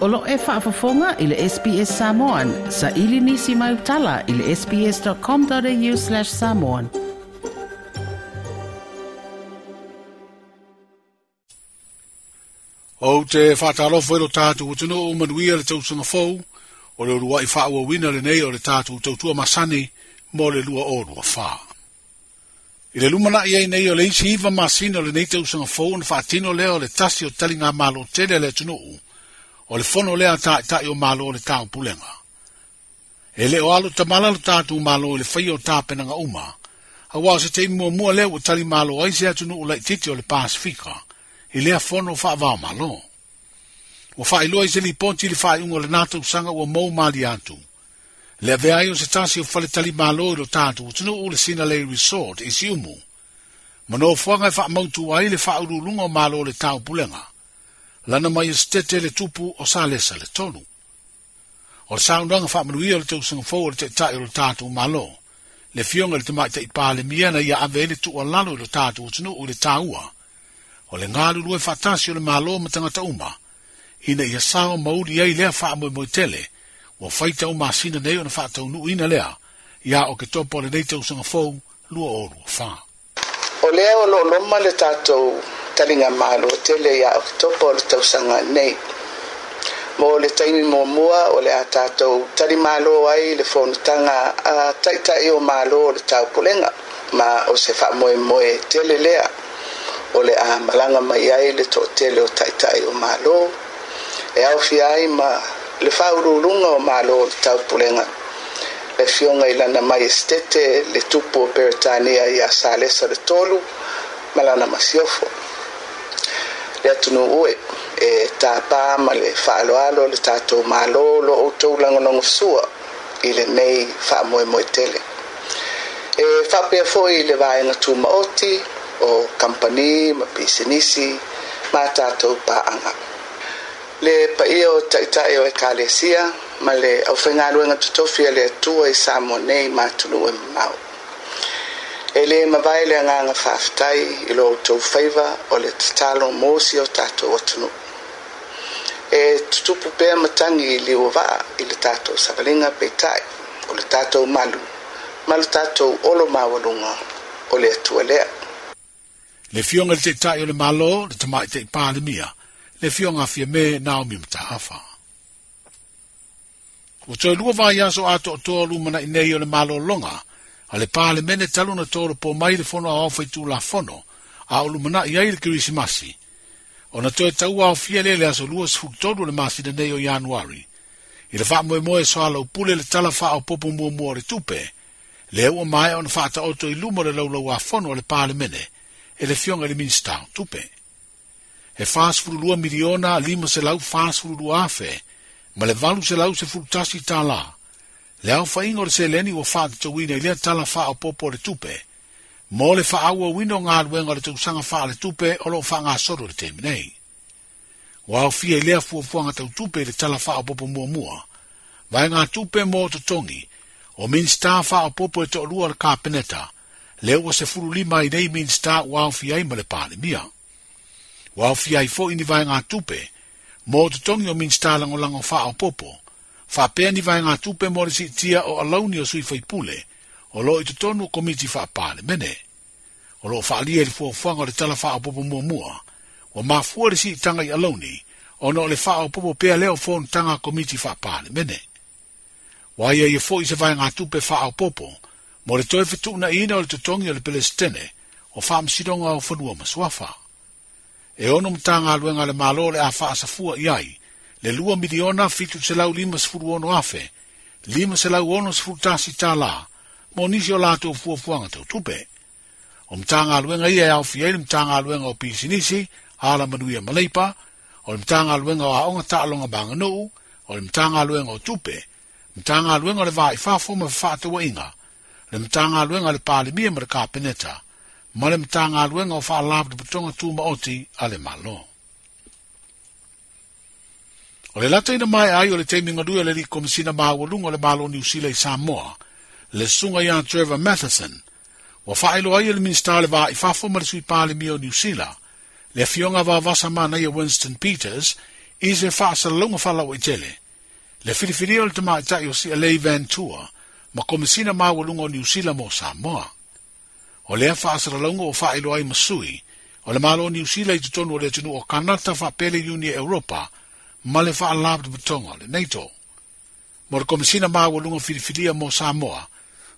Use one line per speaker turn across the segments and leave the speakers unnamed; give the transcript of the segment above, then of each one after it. Olo lo e whaafafonga i le SPS Samoan. Sa ili nisi mai utala i le sps.com.au slash samoan. O te whaatalofo ilo tātou utino o manuia le tausanga fau, o le rua i whaua wina le nei o le tātou tautua masani mo le lua o rua whaa. I le lumana i nei o le isi iwa masina o le nei tausanga fau na whaatino leo le tasi o talinga malo tele le tunuu, o le fono lea ta ta yo malo le ta pulenga e le o alo ta mala le ta tu malo le fai o ta pe nga uma a wa se te mo mo le o tali malo ai se atu no le titi o le pas fika e le fono fa va malo o fa ilo ai se li ponti le fai ngol na tu sanga o mo mali atu le ve ai o se ta si o fale tali malo le ta tu tu no le sina le resort e si umu Mano fuanga fa e mautu wa ile fa ululungo malo le tau pulenga lana mai e stete le tupu o sa lesa le tonu. O le saunanga wha manu ia le tau sanga fau le te tae o le tātou malo, le fionga le te mai te ipa le miana ia ave le tu o lalo le tātou tunu o le tāua, o le ngāru lue whatasi o le malo ma tangata uma, ina ia sao mauri ei lea wha amoe moi tele, o whaita uma sina nei o na wha tau nuu ina lea, ia o ke topo le nei tau sanga fau lua o lua wha. O lea o lo loma le tātou taliga malo tele ia oktopa o le tausaga nei mo le taimi muamua o le a tatou talimālo ai le fonotaga a taʻitaʻi o mālo o le taupulega ma o se faamoemoe tele lea o le a malaga mai ai le toʻatele o taʻitaʻi o mālo e aofia ai ma le faaulūluga o mālo o le taupulega le fioga i lana mai esitete le tupu o peretania iā salesa le tolu ma lana masiofo le atunu ue e tapā ma le faaaloalo le tatou mālō lo outou lagolago fesua i lenei faamoemoe tele e faapea foʻi i le vaega tumaoti o kampani ma pisenisi ma tatou paaga le paia o taʻitaʻi o ekalesia ma le ʻaufaigaluega totofi a le atua i sa mo nei matunuue mamao e lē mavae le agaga faafetai i lo outou faiva o le tatalo mosi o tatou atunuu e tutupu pea matagi i liua vaa i le tatou savaliga peitaʻi o le tatou malu ma le tatou olo maualuga o le atua lea
le fioga i le taʻitaʻi o le malo le tamaʻitaʻi palemia le fioga afia me naomi mataafa ua toe lua vaiaso a toʻatoa lumanaʻi nei o le malōloga a le pā le mene talu na tōru pō mai le fono a ofai tū la fono, a o lumana i aile kiri masi. O na tō e tau a ofia lele aso lua si fuktodu le masi na neyo januari. I le fa'a moe moe soa lau pule le tala fa'a o popo mua mua re tupe, le ua mai o na fa'a ta oto i lumo le laulau a fono a le pā le mene, e le fionga le minsta tupe. E fa'a sfuru lua miliona lima se lau fa'a sfuru lua afe, ma le valu se lau se fuktasi ta laa le au faiga o le seleni ua faatotouina i lea tala faaopoopo o le tupe mo le faaaua uina o galuega o le tausaga faa le tupe o loo faagasolo le teminei ua aofia i lea fuafuaga tautupe i le tala faaopoopo muamua vaega tupe mo totogi o minista faaopoopo e toʻalua o le kapeneta le ua sefululima i nei minista ua aofia ai ma le palemia ua aofia ai foʻi ni vaega tupe mo totogi o minista lagolago faaopoopo whapea ni vai ngā tupe mori si tia o alauni o sui fai pule, o lo i tutonu komiti whapale, mene. O lo whaalia li fuafuanga o le tala wha popo mua mua, o mā fuare si tanga i alauni, o no le wha popo pea leo fōn tanga komiti whapale, mene. Wa ia i fo i se vai ngā tupe wha popo, mo le toi fitu na ina o le tutongi o le pelestene, o wha msidonga o fanua maswafa. E ono mtanga aluenga le malo le a wha asafua iai, le lua miliona fitu se lau lima sefulu ono afe, lima se lau ono sefulu tasi tālā, mo nisi o lātou fuafuanga tau tupe. O mtanga luenga ia e au fiei, mtanga luenga o pisinisi, ala manuia maleipa, o mtanga luenga o aonga taalonga banga nuu, o le mtanga luenga o tupe, mtanga luenga le vai fafo ma fatua inga, le mtanga luenga o le palimia ma le kapeneta, ma le mtanga luenga o faa labu de tuma oti ale malo. O le lata ina mai ai o le teimi ngadua le li komisina maaualunga o le malo New Zealand i Samoa, le sunga ia Trevor Matheson, wa whaelo ai le minista le vā i fafo ma le sui pāle mia o New le fionga vā vasa mānei o Winston Peters, i se whaasa longa whala o i tele. Le whiriwhiri o le tamai tai o si Alei Van Tour, ma komisina maaualunga o New Zealand mo Samoa. O lea whaasa longa o whaelo ai masui, o le malo New Zealand i tutonu o le tunu o Kanata whapele Unia Europa, ma le faalapitopotoga o lenei to ma le komisina filifilia mo samoa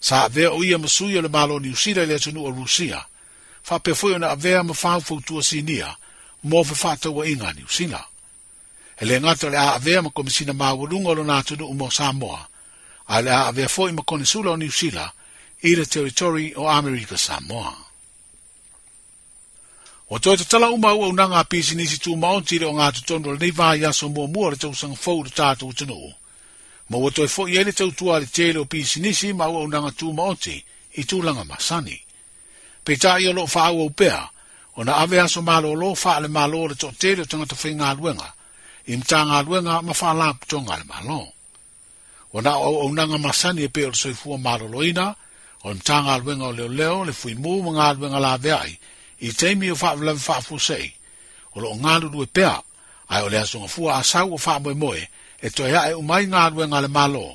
sa avea o ia masui le malo niusila i le atunuu o rusia faapea foi ona avea ma faufautua sinia mo fefaatauaʻiga a niusila e le gata o le a avea ma komisina maualuga o lona atunuu mo samoa a le a avea foʻi ma konesula o niusila i le teritori o amerika samoa O toi te tala uma ua unanga pisi nisi tū maonti reo ngā tutonu le nei vāi aso mua mua le tau sanga fau tātou tunu. Ma ua toi fo iene tau tua le tēle o pisi nisi ma ua unanga tū maonti i tū langa masani. Pei tā i alo faa ua upea, o na ave aso malo lo faa le malo le tō tēle o tanga tawhi ngā luenga, i mta ngā luenga ma faa lā puto ngā le malo. O na au au nanga masani e peo le soifua malo loina, o mta ngā luenga o leo leo le fui mū ma ngā luenga la veai, i teimi o faa vlami faa fu sei, o lo ngalu due pea, ai o lea sunga fua a sau o faa moe moe, e toa ea e umai ngalu e ngale malo,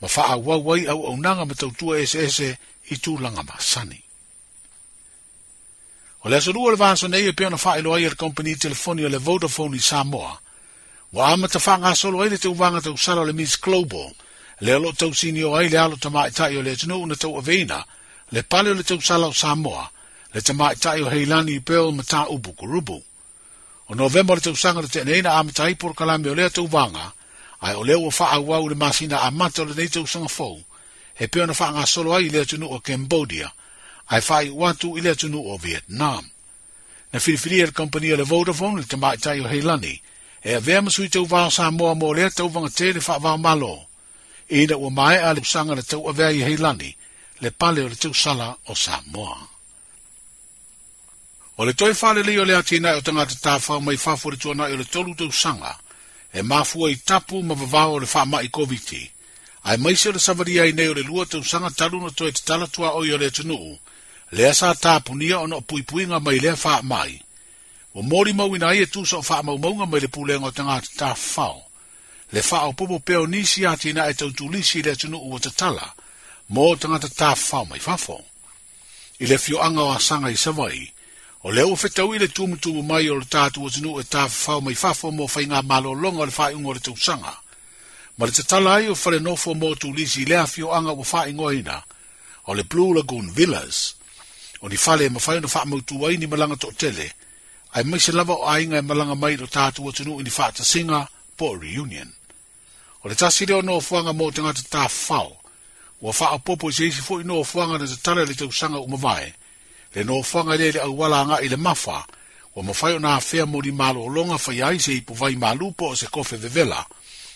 ma faa wau wai au au nanga me tautua ese ese i tū langa ma sani. O lea sunu o le vansa nei e pia na faa ilo ai e company telefoni o le Vodafone i Samoa, wa ama ta faa ngā solo ai le te uvanga tau sara le Miss Global, le alo tau sini o ai le alo tamai tai o le tunu una tau aveina, le pale o le tau sala o Samoa, le te mai tai o heilani i pēl ma tā ubu kurubu. O novemba le tau sanga le te neina a mitai por kalami o lea tau vanga, ai o leo o faa wau le masina a mata o le nei tau sanga fau, he pēo na faa ngā solo ai i lea tunu o Cambodia, ai faa i watu i lea tunu o Vietnam. Na filifiria e le kompania le Vodafone le te mai tai o heilani, e a vea masui tau vanga sa moa mo lea tau vanga te le faa vanga malo, e ina ua mai a le tau sanga le tau avea i heilani, le pale o le tau sala o Samoa. moa. O le toi whale li o le atina o tanga te tāwha o mai whafo re tuana o le tolu tau sanga, e mafua i tapu ma vavao o le wha mai covid Ai mai se o le savari ai nei o le lua tau sanga talu na toi te tala tua o i o le atinu, le asa tāpu nia o na pui mai le wha mai. O mori mau ina i e tu sa o wha mau maunga mai le pūlenga o tanga te tāwha o. Le wha o popo peo nisi atina e tau tulisi le atinu o te tala, mō tanga te tāwha mai whafo. I le fio anga o asanga i savari, O le o fetau i le tumutumu mai o le tātua tunu e tāwhawhau mai whafo mō whainga malolonga o le whaingo le tausanga. Ma le tatala ai o whare mō tūlisi i lea fio anga o whaingoina o le Blue Lagoon Villas. O ni fale whale ma whaino whaamautu wai ni malanga tō tele. Ai mai se lava o ainga e malanga mai o tātua tunu i ni whaatasinga po reunion. O le tasi leo no fuanga mō tangata tāwhau. Ua whaapopo i se isi fo i no fuanga na tatala le tausanga umavae. le no fanga le le awala nga ile mafa o mo fai ona fe mo di malo longa fa yai se ipo vai malu po se kofe de vela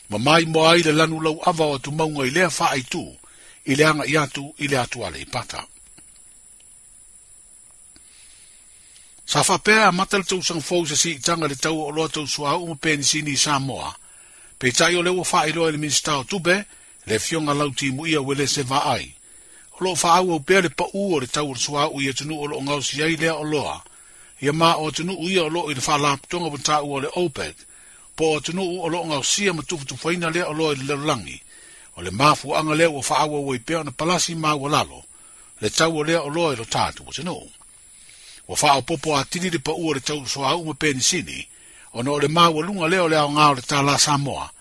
ma mai mo ai le lanu lau ava o tu maunga ile fa ai tu ile anga i atu ile atu ale pata sa fa pe a matal tu sang fo se si tanga le tau o lo sua o mo pen ni sa moa pe tai o le o fa ilo le minsta o tu be le fionga lauti timu ia wele se va ai lo fa au au pe pa u o le tau o sua u ia tunu o lo ngau si ai lea o loa. Ia ma o tunu u ia o lo i le fa la ptonga pun ta u o le opet. Po o tunu u o lo ngau si ia matufu tu faina lea o loa i le lalangi. O le mafu anga lea o fa au au i pe na palasi ma u lalo. Le tau o lea o loa i lo tatu o tunu. O fa au popo atiri le pa u o le tau o sua ma pe ni sini. O no le ma u alunga lea o ngau le ta la Samoa.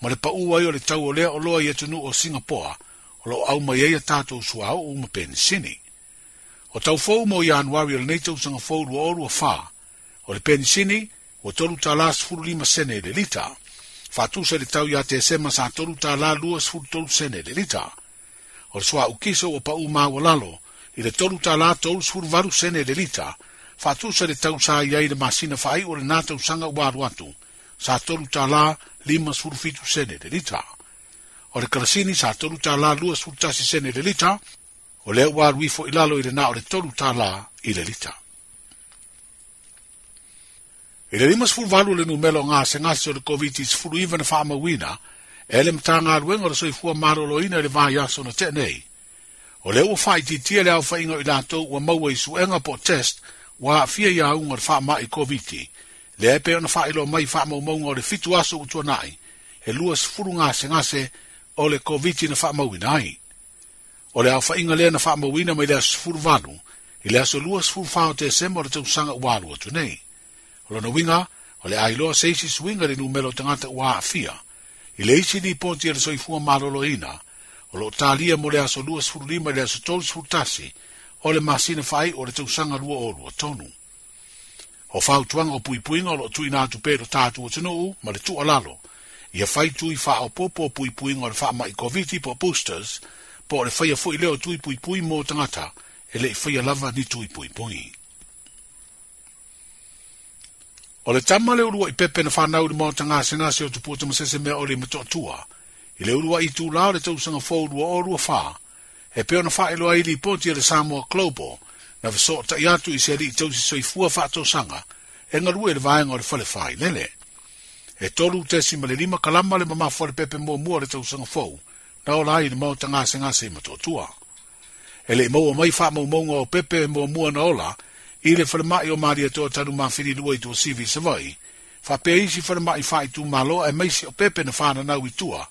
Ma le pa u ai o le tau o lea o loa i e tunu o Singapore lo au mai ia tato sua o ma pen sini. O tau fau mo ianuari al neto sanga fau lua oru a fa, o le pen sini, o tolu ta la sfuru lima sene e le lita, fatu se le tau ia te sema sa tolu ta la lua sfuru tolu sene e le lita. O le sua ukiso o pa uma wa lalo, i le tolu ta la tolu sfuru varu sene e le lita, fatu se le tau sa iai le masina fai o le nata usanga waru atu, sa tolu ta la lima sfuru fitu sene le lita o le kalasini sa tolu ta la lua sulu ta sisene le lita, o le wā ruifo ilalo i le na o le tolu ta la i le lita. I le lima sifuru valu le numelo ngā se ngā o le COVID-19 sifuru iwa na whaama wina, e le mta ngā ruenga o le soifua maro lo ina i vaya vāi aso na tenei. O le ua whai titia le au whainga i lato ua maua i suenga po test wa fia ia unga le whaama i covid le epe ona whaelo mai whaama umaunga o le fitu aso utua nai, e lua sifuru ngā se ngā se ngā o le COVID-19 na whaamauina ai. O le awhainga lea na whaamauina mai lea sifuru vanu, i lea so lua sifuru whao te sema o le tausanga ua alua tu nei. O lona winga, o le ailoa seisi suinga rinu melo tangata ua afia, i le isi ni ponti ala soifua marolo ina, o lo talia mo lea so lua sifuru lima lea so tolu sifuru tasi, o le masina whai o le tausanga lua o lua tonu. O whao tuanga o pui puinga o lo tuina atu pero tātua tunu u, ma le tu alalo, ia fai tui faa o popo pui pui ngore faa mai koviti po boosters, po le faya fui leo tui pui pui mō tangata, e le faya lava ni tui pui pui. O le tamma le urua i pepe na whanau le mō tanga se ngase o tupua tamo sese mea o le mato atua, i le urua i tū lao le tausanga fō urua o rua faa, e peo na whae loa i li ponti le Samoa Global, na vasoa ta i atu i se li i tausi soifua whaato sanga, e ngarua i e le vaenga o le whale whae lele e tolu tesi ma le lima kalama le mamafua le pepe muamua le tausaga fou na o lai i le mao tagasegase i matuatua e leʻi maua mai faamaumauga o pepe muamua na ola i le falemaʻi o malia toatalu mafililua i tuasivi savai faapea isi falemaʻi faaitumāloa e maisi o pepe na fananau i tua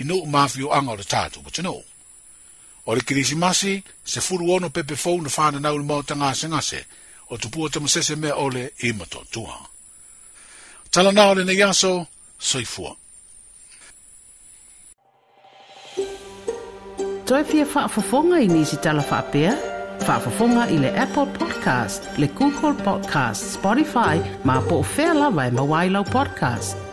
i nuu mafioaga o le tatou matanou o le kilisimasi se furu ono pepe fou na fananau i le mao tagasegase o tupua tamasese mea ole i matuatua Tala nao le neyaso, soifua. Toi fia whaafafonga i nisi tala whaapea? Whaafafonga i le Apple Podcast, le Google Podcast, Spotify, ma po fela vai e mawailau podcast.